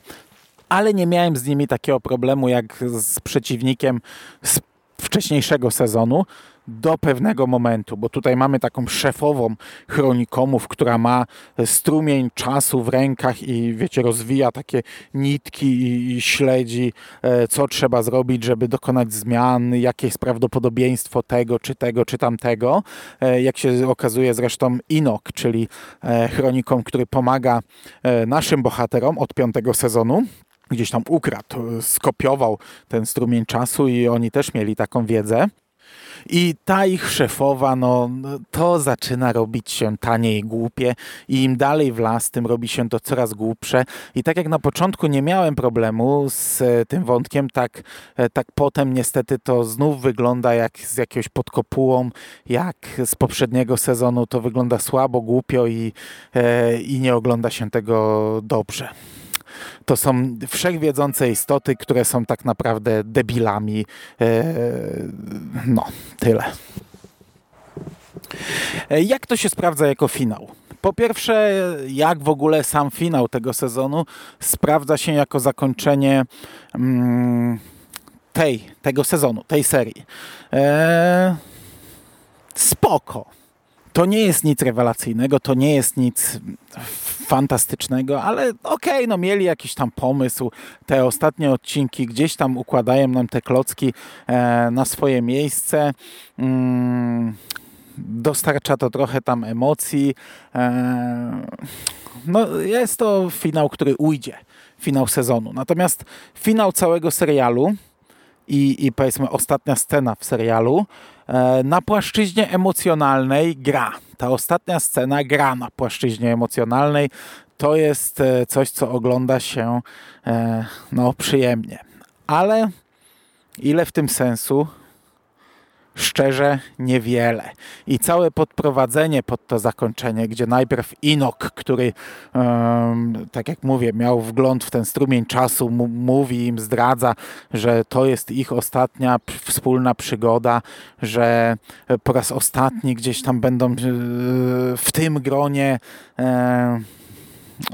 ale nie miałem z nimi takiego problemu jak z przeciwnikiem z wcześniejszego sezonu do pewnego momentu, bo tutaj mamy taką szefową chronikomów, która ma strumień czasu w rękach i wiecie, rozwija takie nitki i, śledzi, e, co trzeba zrobić, żeby dokonać zmian, jakie jest prawdopodobieństwo tego, czy tego, czy tamtego. E, jak się okazuje zresztą Inok, czyli e, chronikom, który pomaga naszym bohaterom od piątego sezonu, gdzieś tam ukradł, skopiował ten strumień czasu i oni też mieli taką wiedzę. I ta ich szefowa, no to zaczyna robić się tanie i głupie i im dalej w las, tym robi się to coraz głupsze. I tak jak na początku nie miałem problemu z e, tym wątkiem, tak, e, tak potem niestety to znów wygląda jak z jakąś podkopułą, jak z poprzedniego sezonu. To wygląda słabo, głupio i, e, i nie ogląda się tego dobrze to są wszechwiedzące istoty, które są tak naprawdę debilami. E, no, tyle. E, jak to się sprawdza jako finał? Po pierwsze, jak w ogóle sam finał tego sezonu sprawdza się jako zakończenie mm, tej, tego sezonu, tej serii. Eee, spoko. To nie jest nic rewelacyjnego, to nie jest nic fantastycznego, ale okej, okay, no mieli jakiś tam pomysł. Te ostatnie odcinki gdzieś tam układają nam te klocki e, na swoje miejsce. Mm, dostarcza to trochę tam emocji. No, jest to finał, który ujdzie, finał sezonu. Natomiast finał całego serialu i, i powiedzmy ostatnia scena w serialu na płaszczyźnie emocjonalnej gra. Ta ostatnia scena gra na płaszczyźnie emocjonalnej. To jest coś, co ogląda się no, przyjemnie. Ale ile w tym sensu? Szczerze, niewiele. I całe podprowadzenie pod to zakończenie, gdzie najpierw Inok, który, um, tak jak mówię, miał wgląd w ten strumień czasu, mówi im, zdradza, że to jest ich ostatnia wspólna przygoda, że po raz ostatni gdzieś tam będą e, w tym gronie. E,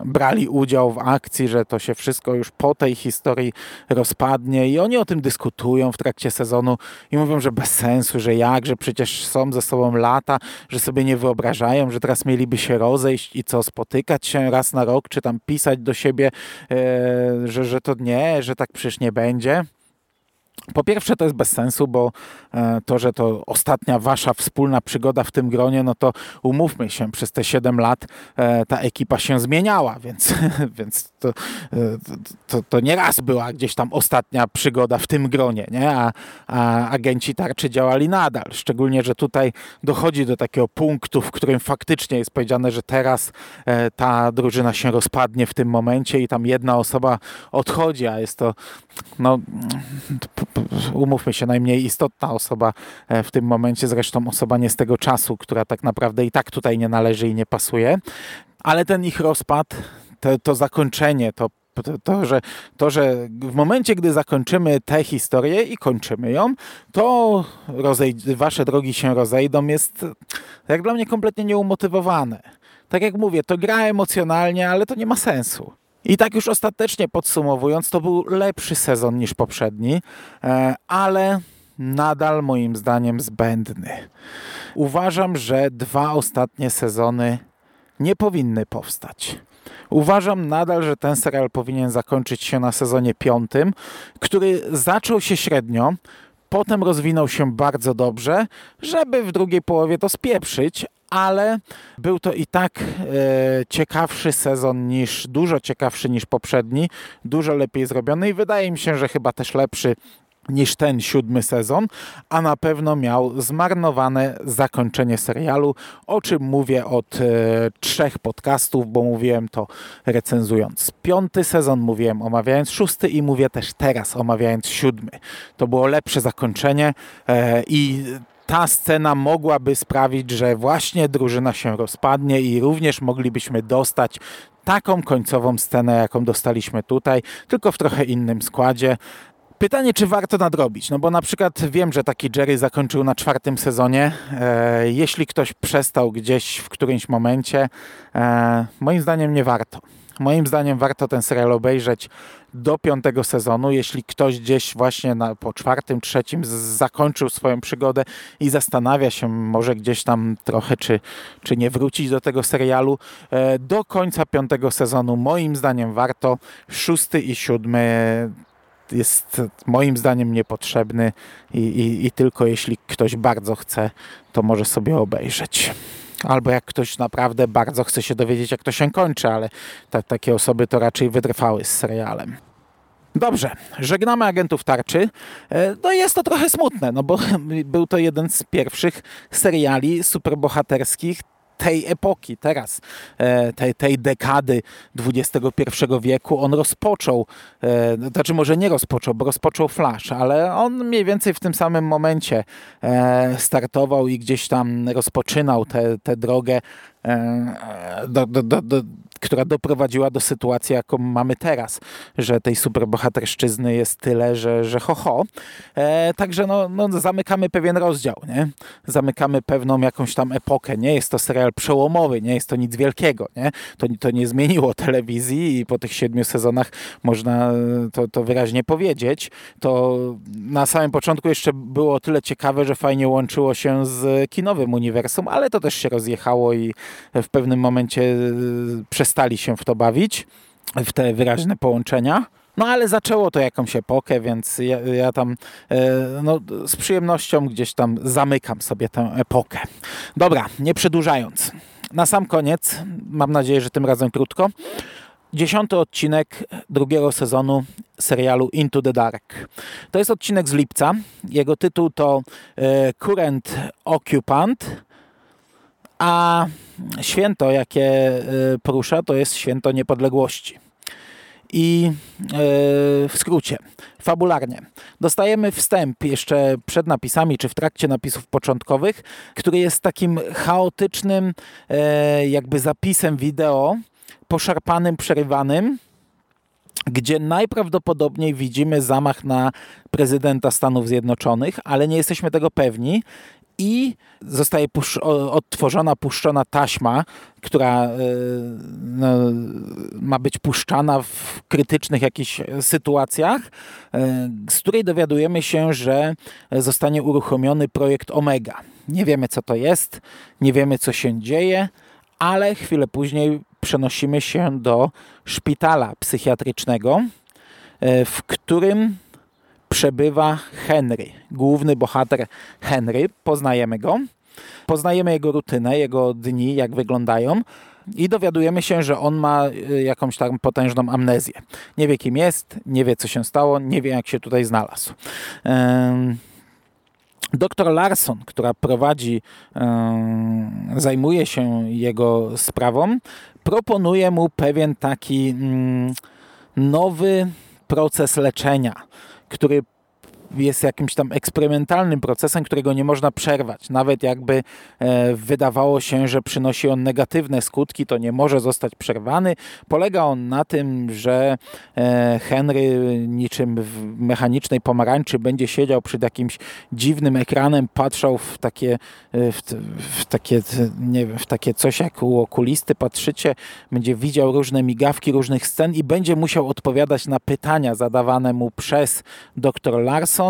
brali udział w akcji, że to się wszystko już po tej historii rozpadnie i oni o tym dyskutują w trakcie sezonu i mówią, że bez sensu, że jak, że przecież są ze sobą lata, że sobie nie wyobrażają, że teraz mieliby się rozejść i co, spotykać się raz na rok, czy tam pisać do siebie, e, że, że to nie, że tak przecież nie będzie. Po pierwsze, to jest bez sensu, bo e, to, że to ostatnia wasza wspólna przygoda w tym gronie, no to umówmy się, przez te 7 lat e, ta ekipa się zmieniała, więc, więc to, e, to, to nie raz była gdzieś tam ostatnia przygoda w tym gronie, nie? A, a agenci tarczy działali nadal. Szczególnie, że tutaj dochodzi do takiego punktu, w którym faktycznie jest powiedziane, że teraz ta drużyna się rozpadnie w tym momencie i tam jedna osoba odchodzi, a jest to no umówmy się, najmniej istotna osoba e, w tym momencie, zresztą osoba nie z tego czasu, która tak naprawdę i tak tutaj nie należy i nie pasuje. Ale ten ich rozpad, to, to zakończenie, to to, to, że, to, że w momencie, gdy zakończymy tę historię i kończymy ją, to rozej- wasze drogi się rozejdą, jest jak dla mnie kompletnie nieumotywowane. Tak jak mówię, to gra emocjonalnie, ale to nie ma sensu. I tak już ostatecznie podsumowując, to był lepszy sezon niż poprzedni, e, ale nadal moim zdaniem zbędny. Uważam, że dwa ostatnie sezony nie powinny powstać. Uważam nadal, że ten serial powinien zakończyć się na sezonie piątym, który zaczął się średnio, potem rozwinął się bardzo dobrze, żeby w drugiej połowie to spieprzyć, ale był to i tak e, ciekawszy sezon niż, dużo ciekawszy niż poprzedni, dużo lepiej zrobiony i wydaje mi się, że chyba też lepszy niż ten siódmy sezon, a na pewno miał zmarnowane zakończenie serialu, o czym mówię od e, trzech podcastów, bo mówiłem to recenzując piąty sezon, mówiłem omawiając szósty i mówię też teraz omawiając siódmy. To było lepsze zakończenie e, i ta scena mogłaby sprawić, że właśnie drużyna się rozpadnie i również moglibyśmy dostać taką końcową scenę, jaką dostaliśmy tutaj, tylko w trochę innym składzie. Pytanie, czy warto nadrobić? No bo na przykład wiem, że taki Jerry zakończył na czwartym sezonie. E, jeśli ktoś przestał gdzieś w którymś momencie, e, moim zdaniem nie warto. Moim zdaniem warto ten serial obejrzeć do piątego sezonu. Jeśli ktoś gdzieś właśnie na, po czwartym, trzecim zakończył swoją przygodę i zastanawia się może gdzieś tam trochę, czy, czy nie wrócić do tego serialu, e, do końca piątego sezonu moim zdaniem warto. Szósty i siódmy jest moim zdaniem niepotrzebny i, i, i tylko jeśli ktoś bardzo chce, to może sobie obejrzeć. Albo jak ktoś naprawdę bardzo chce się dowiedzieć, jak to się kończy, ale ta, takie osoby to raczej wytrwały z serialem. Dobrze, żegnamy agentów tarczy. E, no jest to trochę smutne, no bo był to jeden z pierwszych seriali superbohaterskich tej epoki, teraz, e, tej, tej dekady XXI wieku, on rozpoczął, e, znaczy może nie rozpoczął, bo rozpoczął Flash, ale on mniej więcej w tym samym momencie e, startował i gdzieś tam rozpoczynał tę drogę do, do, do, do która doprowadziła do sytuacji, jaką mamy teraz, że tej superbohaterszczyzny jest tyle, że, że ho, ho. E, także no, no, zamykamy pewien rozdział, nie? Zamykamy pewną jakąś tam epokę. Nie jest to serial przełomowy, nie jest to nic wielkiego, nie? To, to nie zmieniło telewizji i po tych siedmiu sezonach można to, to wyraźnie powiedzieć. To na samym początku jeszcze było tyle ciekawe, że fajnie łączyło się z kinowym uniwersum, ale to też się rozjechało i w pewnym momencie przez przestali się w to bawić, w te wyraźne połączenia. No ale zaczęło to jakąś epokę, więc ja, ja tam no, z przyjemnością gdzieś tam zamykam sobie tę epokę. Dobra, nie przedłużając. Na sam koniec, mam nadzieję, że tym razem krótko, dziesiąty odcinek drugiego sezonu serialu Into the Dark. To jest odcinek z lipca. Jego tytuł to e, Current Occupant, a święto, jakie e, porusza, to jest święto niepodległości. I e, w skrócie, fabularnie, dostajemy wstęp jeszcze przed napisami, czy w trakcie napisów początkowych, który jest takim chaotycznym, jakby zapisem wideo, poszarpanym, przerywanym, gdzie najprawdopodobniej widzimy zamach na prezydenta Stanów Zjednoczonych, ale nie jesteśmy tego pewni. I zostaje pusz odtworzona, puszczona taśma, która y, no, ma być puszczana w krytycznych jakichś sytuacjach, y, z której dowiadujemy się, że zostanie uruchomiony projekt Omega. Nie wiemy, co to jest, nie wiemy, co się dzieje, ale chwilę później przenosimy się do szpitala psychiatrycznego, e, w którym przebywa Henry, główny bohater Henry. Poznajemy go, poznajemy jego rutynę, jego dni, jak wyglądają. I dowiadujemy się, że on ma e, jakąś tam potężną amnezję. Nie wie kim jest, nie wie co się stało, nie wie jak się tutaj znalazł. Doktor Larson, która prowadzi, zajmuje się jego sprawą, proponuje mu pewien taki mm, nowy proces leczenia, który jest jakimś tam eksperymentalnym procesem, którego nie można przerwać. Nawet jakby e, wydawało się, że przynosi on negatywne skutki, to nie może zostać przerwany. Polega on na tym, że e, Henry niczym w mechanicznej pomarańczy będzie siedział przed jakimś dziwnym ekranem, patrzał w takie, e, w, w takie, nie wiem, w takie coś jak u okulisty patrzycie, będzie widział różne migawki różnych scen i będzie musiał odpowiadać na pytania zadawane mu przez dr Larson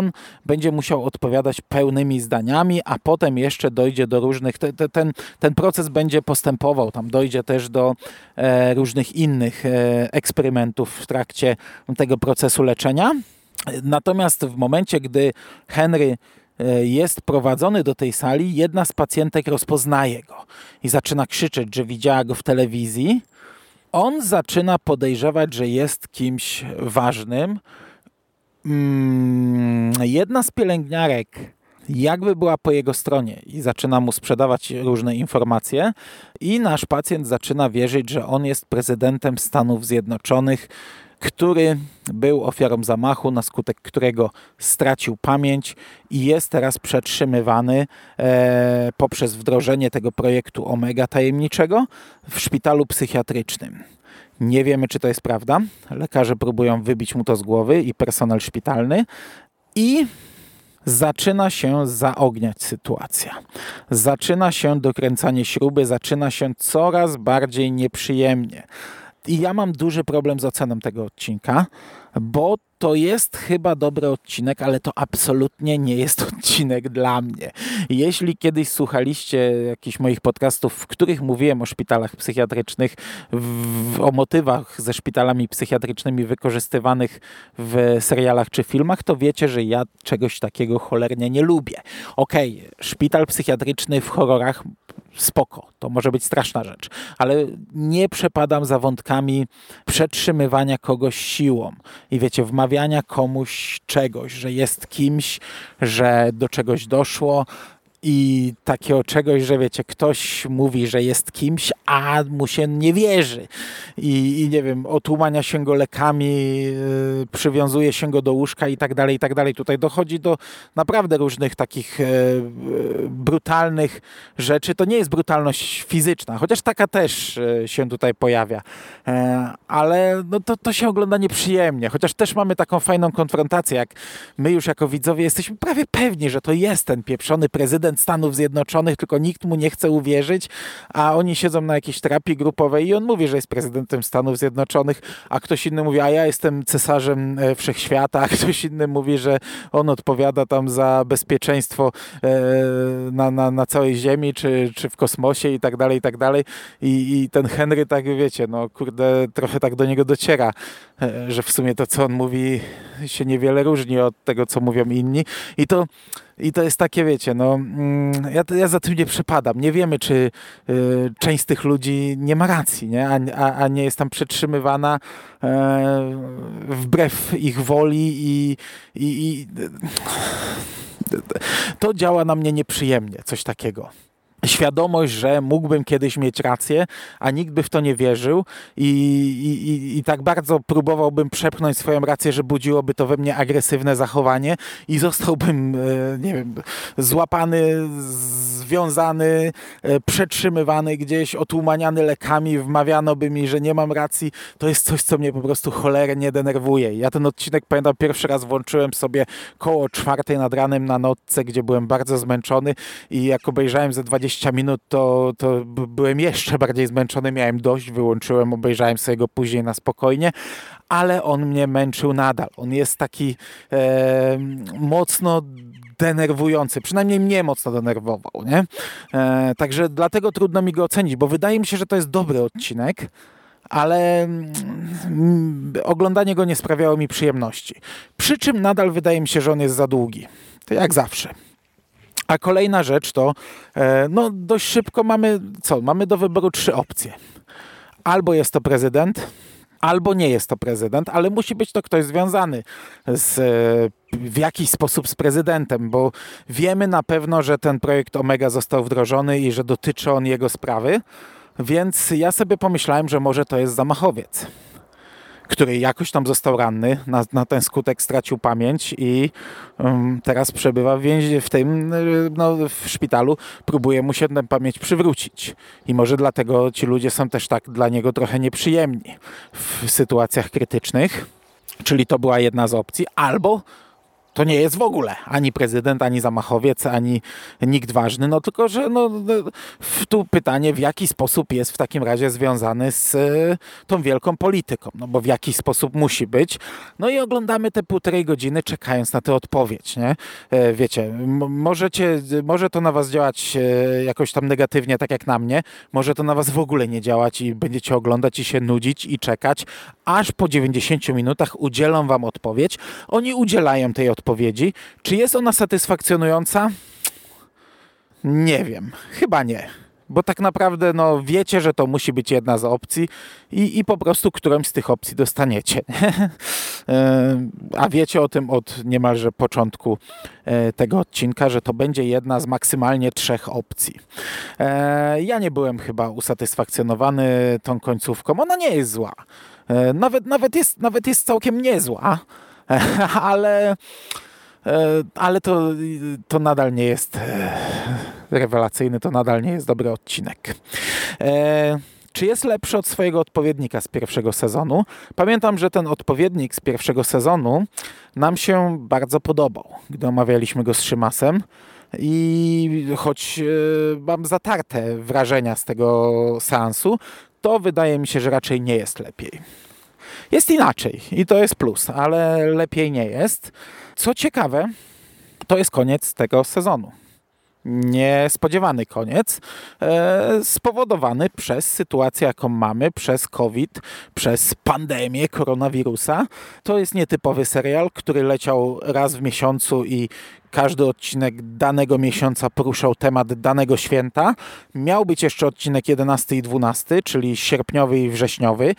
będzie musiał odpowiadać pełnymi zdaniami, a potem jeszcze dojdzie do różnych, te, te, ten, ten proces będzie postępował, tam dojdzie też do e, różnych innych e, eksperymentów w trakcie tego procesu leczenia. Natomiast w momencie, gdy Henry e, jest prowadzony do tej sali, jedna z pacjentek rozpoznaje go i zaczyna krzyczeć, że widziała go w telewizji. On zaczyna podejrzewać, że jest kimś ważnym, Mm, jedna z pielęgniarek jakby była po jego stronie i zaczyna mu sprzedawać różne informacje i nasz pacjent zaczyna wierzyć, że on jest prezydentem Stanów Zjednoczonych, który był ofiarą zamachu, na skutek którego stracił pamięć i jest teraz przetrzymywany e, poprzez wdrożenie tego projektu Omega tajemniczego w szpitalu psychiatrycznym. Nie wiemy, czy to jest prawda. Lekarze próbują wybić mu to z głowy i personel szpitalny. I zaczyna się zaogniać sytuacja. Zaczyna się dokręcanie śruby, zaczyna się coraz bardziej nieprzyjemnie. I ja mam duży problem z oceną tego odcinka, bo to jest chyba dobry odcinek, ale to absolutnie nie jest odcinek dla mnie. Jeśli kiedyś słuchaliście jakichś moich podcastów, w których mówiłem o szpitalach psychiatrycznych, w, o motywach ze szpitalami psychiatrycznymi wykorzystywanych w serialach czy filmach, to wiecie, że ja czegoś takiego cholernie nie lubię. Okej, okay, szpital psychiatryczny w horrorach spoko, to może być straszna rzecz, ale nie przepadam za wątkami przetrzymywania kogoś siłą i wiecie, wmawiania komuś czegoś, że jest kimś, że do czegoś doszło, i takiego czegoś, że wiecie, ktoś mówi, że jest kimś, a mu się nie wierzy. I, i nie wiem, otłumania się go lekami, yy, przywiązuje się go do łóżka i tak dalej, i tak dalej. Tutaj dochodzi do naprawdę różnych takich yy, brutalnych rzeczy. To nie jest brutalność fizyczna, chociaż taka też yy, się tutaj pojawia. ale no to, to się ogląda nieprzyjemnie, chociaż też mamy taką fajną konfrontację, jak my już jako widzowie jesteśmy prawie pewni, że to jest ten pieprzony prezydent prezydent Stanów Zjednoczonych, tylko nikt mu nie chce uwierzyć, a oni siedzą na jakiejś terapii grupowej i on mówi, że jest prezydentem Stanów Zjednoczonych, a ktoś inny mówi, a ja jestem cesarzem e, wszechświata, a ktoś inny mówi, że on odpowiada tam za bezpieczeństwo e, na, na, na całej Ziemi, czy, czy w kosmosie i tak dalej, i tak dalej. I, I ten Henry, tak wiecie, no kurde, trochę tak do niego dociera, e, że w sumie to, co on mówi, się niewiele różni od tego, co mówią inni. I to, i to jest takie, wiecie, no, mm, ja, ja za tym nie przepadam. Nie wiemy, czy y, część z tych ludzi nie ma racji, nie? A, a, a nie jest tam przetrzymywana e, wbrew ich woli i, i, i to działa na mnie nieprzyjemnie, coś takiego świadomość, że mógłbym kiedyś mieć rację, a nikt by w to nie wierzył i, i, i, tak bardzo próbowałbym przepchnąć swoją rację, że budziłoby to we mnie agresywne zachowanie i zostałbym, e, nie wiem, złapany, związany, e, przetrzymywany gdzieś, otłumaniany lekami, wmawiano by mi, że nie mam racji. To jest coś, co mnie po prostu cholernie denerwuje. Ja ten odcinek, pamiętam, pierwszy raz włączyłem sobie koło czwartej nad ranem na nocce, gdzie byłem bardzo zmęczony i jak obejrzałem ze 20 20 minut, to, to byłem jeszcze bardziej zmęczony, miałem dość, wyłączyłem, obejrzałem sobie go później na spokojnie, ale on mnie męczył nadal. On jest taki e, mocno denerwujący, przynajmniej mnie mocno denerwował, nie? E, także dlatego trudno mi go ocenić, bo wydaje mi się, że to jest dobry odcinek, ale mm, oglądanie go nie sprawiało mi przyjemności. Przy czym nadal wydaje mi się, że on jest za długi. To jak zawsze. A kolejna rzecz to, e, no dość szybko mamy, co, mamy do wyboru trzy opcje. Albo jest to prezydent, albo nie jest to prezydent, ale musi być to ktoś związany z, e, w jakiś sposób z prezydentem, bo wiemy na pewno, że ten projekt Omega został wdrożony i że dotyczy on jego sprawy, więc ja sobie pomyślałem, że może to jest zamachowiec który jakoś tam został ranny, na, na ten skutek stracił pamięć i um, teraz przebywa w, więzie, w tym no, w szpitalu, próbuje mu się tę pamięć przywrócić. I może dlatego ci ludzie są też tak dla niego trochę nieprzyjemni w sytuacjach krytycznych. Czyli to była jedna z opcji, albo to nie jest w ogóle ani prezydent, ani zamachowiec, ani nikt ważny, no tylko, że no, no tu pytanie, w jaki sposób jest w takim razie związany z e, tą wielką polityką, no bo w jaki sposób musi być. No i oglądamy te półtorej godziny, czekając na tę odpowiedź, nie? E, wiecie, możecie, może to na was działać e, jakoś tam negatywnie, tak jak na mnie, może to na was w ogóle nie działać i będziecie oglądać i się nudzić i czekać, aż po 90 minutach udzielą wam odpowiedź. Oni udzielają tej odpowiedzi odpowiedzi. Czy jest ona satysfakcjonująca? Nie wiem. Chyba nie. Bo tak naprawdę no, wiecie, że to musi być jedna z opcji i, i po prostu którąś z tych opcji dostaniecie. E, a wiecie o tym od niemalże początku e, tego odcinka, że to będzie jedna z maksymalnie trzech opcji. E, ja nie byłem chyba usatysfakcjonowany tą końcówką. Ona nie jest zła. Nawet, nawet, jest, nawet jest całkiem niezła ale, e, ale to, to nadal nie jest e, rewelacyjny, to nadal nie jest dobry odcinek. E, czy jest lepszy od swojego odpowiednika z pierwszego sezonu? Pamiętam, że ten odpowiednik z pierwszego sezonu nam się bardzo podobał, gdy omawialiśmy go z Szymasem. I choć mam zatarte wrażenia z tego seansu, to wydaje mi się, że raczej nie jest lepiej. Jest inaczej i to jest plus, ale lepiej nie jest. Co ciekawe, to jest koniec tego sezonu niespodziewany koniec, e, spowodowany przez sytuację, jaką mamy, przez COVID, przez pandemię koronawirusa. To jest nietypowy serial, który leciał raz w miesiącu i każdy odcinek danego miesiąca poruszał temat danego święta. Miał być jeszcze odcinek 11 i 12, czyli sierpniowy i wrześniowy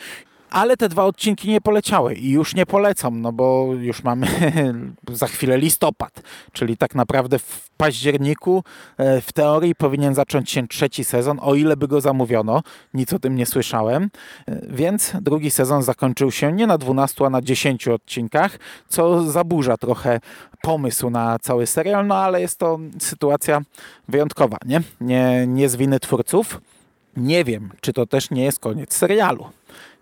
ale te dwa odcinki nie poleciały i już nie polecą, no bo już mamy za chwilę listopad, czyli tak naprawdę w październiku e, w teorii powinien zacząć się trzeci sezon, o ile by go zamówiono, nic o tym nie słyszałem, e, więc drugi sezon zakończył się nie na 12, a na 10 odcinkach, co zaburza trochę pomysł na cały serial, no ale jest to sytuacja wyjątkowa, nie? Nie, nie z winy twórców. Nie wiem, czy to też nie jest koniec serialu.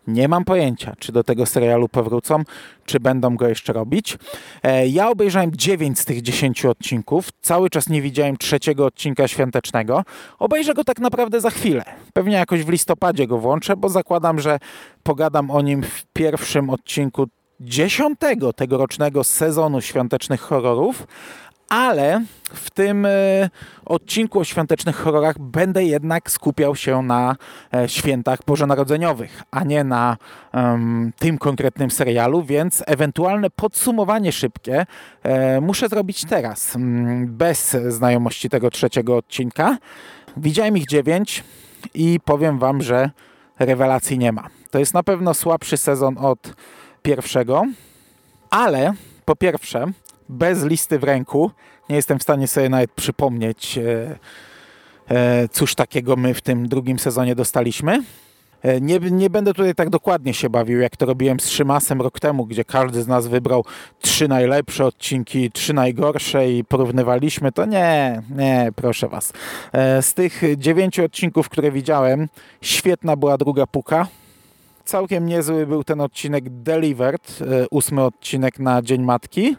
Nie mam pojęcia, czy do tego serialu powrócą, czy będą go jeszcze robić. E, ja obejrzałem 9 z tych 10 odcinków. Cały czas nie widziałem trzeciego odcinka świątecznego. Obejrzę go tak naprawdę za chwilę. Pewnie jakoś w listopadzie go włączę, bo zakładam, że pogadam o nim w pierwszym odcinku dziesiątego tegorocznego sezonu świątecznych horrorów, ale w tym e, odcinku o świątecznych horrorach będę jednak skupiał się na e, świętach bożonarodzeniowych, a nie na um, tym konkretnym serialu, więc ewentualne podsumowanie szybkie e, muszę zrobić teraz, bez znajomości tego trzeciego odcinka. Widziałem ich dziewięć i powiem wam, że rewelacji nie ma. To jest na pewno słabszy sezon od pierwszego, ale po pierwsze bez listy w ręku nie jestem w stanie sobie nawet przypomnieć, e, e, cóż takiego my w tym drugim sezonie dostaliśmy. E, nie, nie będę tutaj tak dokładnie się bawił, jak to robiłem z Szymasem rok temu, gdzie każdy z nas wybrał trzy najlepsze odcinki, trzy najgorsze i porównywaliśmy. To nie, nie, proszę was. Z tych dziewięciu odcinków, które widziałem, świetna była druga puka. Całkiem niezły był ten odcinek Delivered, ósmy odcinek na Dzień Matki.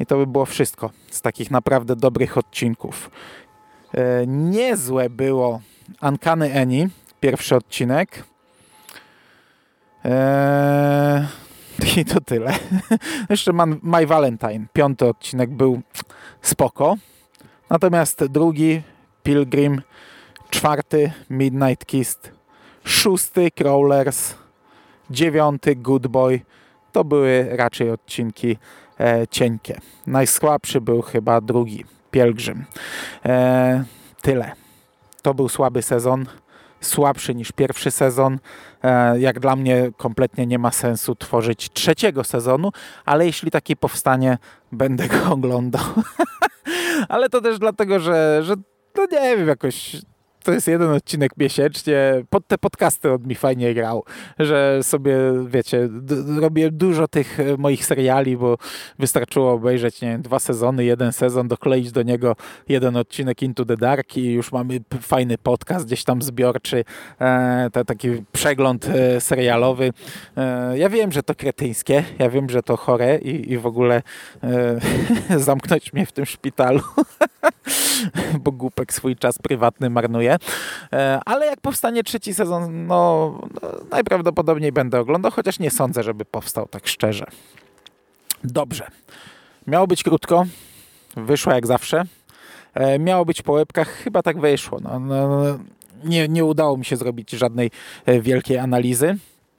I to by było wszystko z takich naprawdę dobrych odcinków. E, niezłe było Ankany Eni, pierwszy odcinek. E, I to tyle. Jeszcze My Valentine, piąty odcinek był spoko. Natomiast drugi, Pilgrim, czwarty, Midnight Kiss, szósty, Crawlers, dziewiąty, Good Boy. To były raczej odcinki cienkie. Najsłabszy był chyba drugi, Pielgrzym. E, tyle. To był słaby sezon, słabszy niż pierwszy sezon. E, jak dla mnie kompletnie nie ma sensu tworzyć trzeciego sezonu, ale jeśli taki powstanie, będę go oglądał. ale to też dlatego, że, że to nie wiem, jakoś to jest jeden odcinek miesięcznie. Pod te podcasty on mi fajnie grał, że sobie, wiecie, robię dużo tych e, moich seriali, bo wystarczyło obejrzeć, nie wiem, dwa sezony, jeden sezon, dokleić do niego jeden odcinek Into the Dark i już mamy fajny podcast gdzieś tam zbiorczy, e, taki przegląd e, serialowy. E, ja wiem, że to kretyńskie, ja wiem, że to chore i, i w ogóle e, zamknąć mnie w tym szpitalu, bo głupek swój czas prywatny marnuje. E, ale jak powstanie trzeci sezon, no, no najprawdopodobniej będę oglądał, chociaż nie sądzę, żeby powstał tak szczerze. Dobrze. Miało być krótko, wyszło jak zawsze. E, miało być po łebkach, chyba tak wyszło. No, no, nie, nie udało mi się zrobić żadnej e, wielkiej analizy.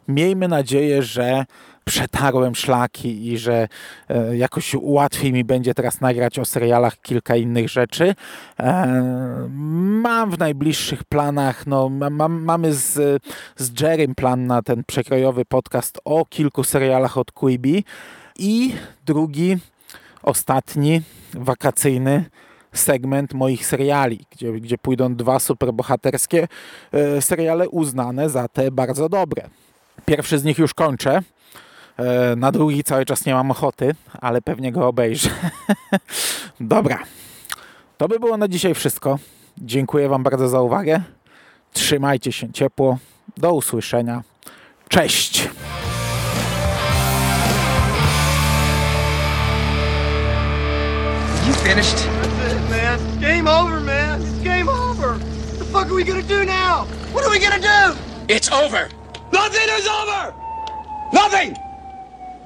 Miejmy nadzieję, że przetarłem szlaki i że e, jakoś łatwiej mi będzie teraz nagrać o serialach kilka innych rzeczy. E, mam w najbliższych planach, no, mam, mamy z, z Jerrym plan na ten przekrojowy podcast o kilku serialach od Quibi i drugi, ostatni, wakacyjny segment moich seriali, gdzie, gdzie pójdą dwa superbohaterskie e, seriale uznane za te bardzo dobre. Pierwszy z nich już kończę. E, na drugi cały czas nie mam ochoty, ale pewnie go obejrzę. Dobra. To by było na dzisiaj wszystko. Dziękuję Wam bardzo za uwagę. Trzymajcie się ciepło. Do usłyszenia. Cześć! You finished? That's it, man. Game over, man. It's game over. What the fuck are we gonna do now? What are we gonna do? It's over. Nothing is over! Nothing!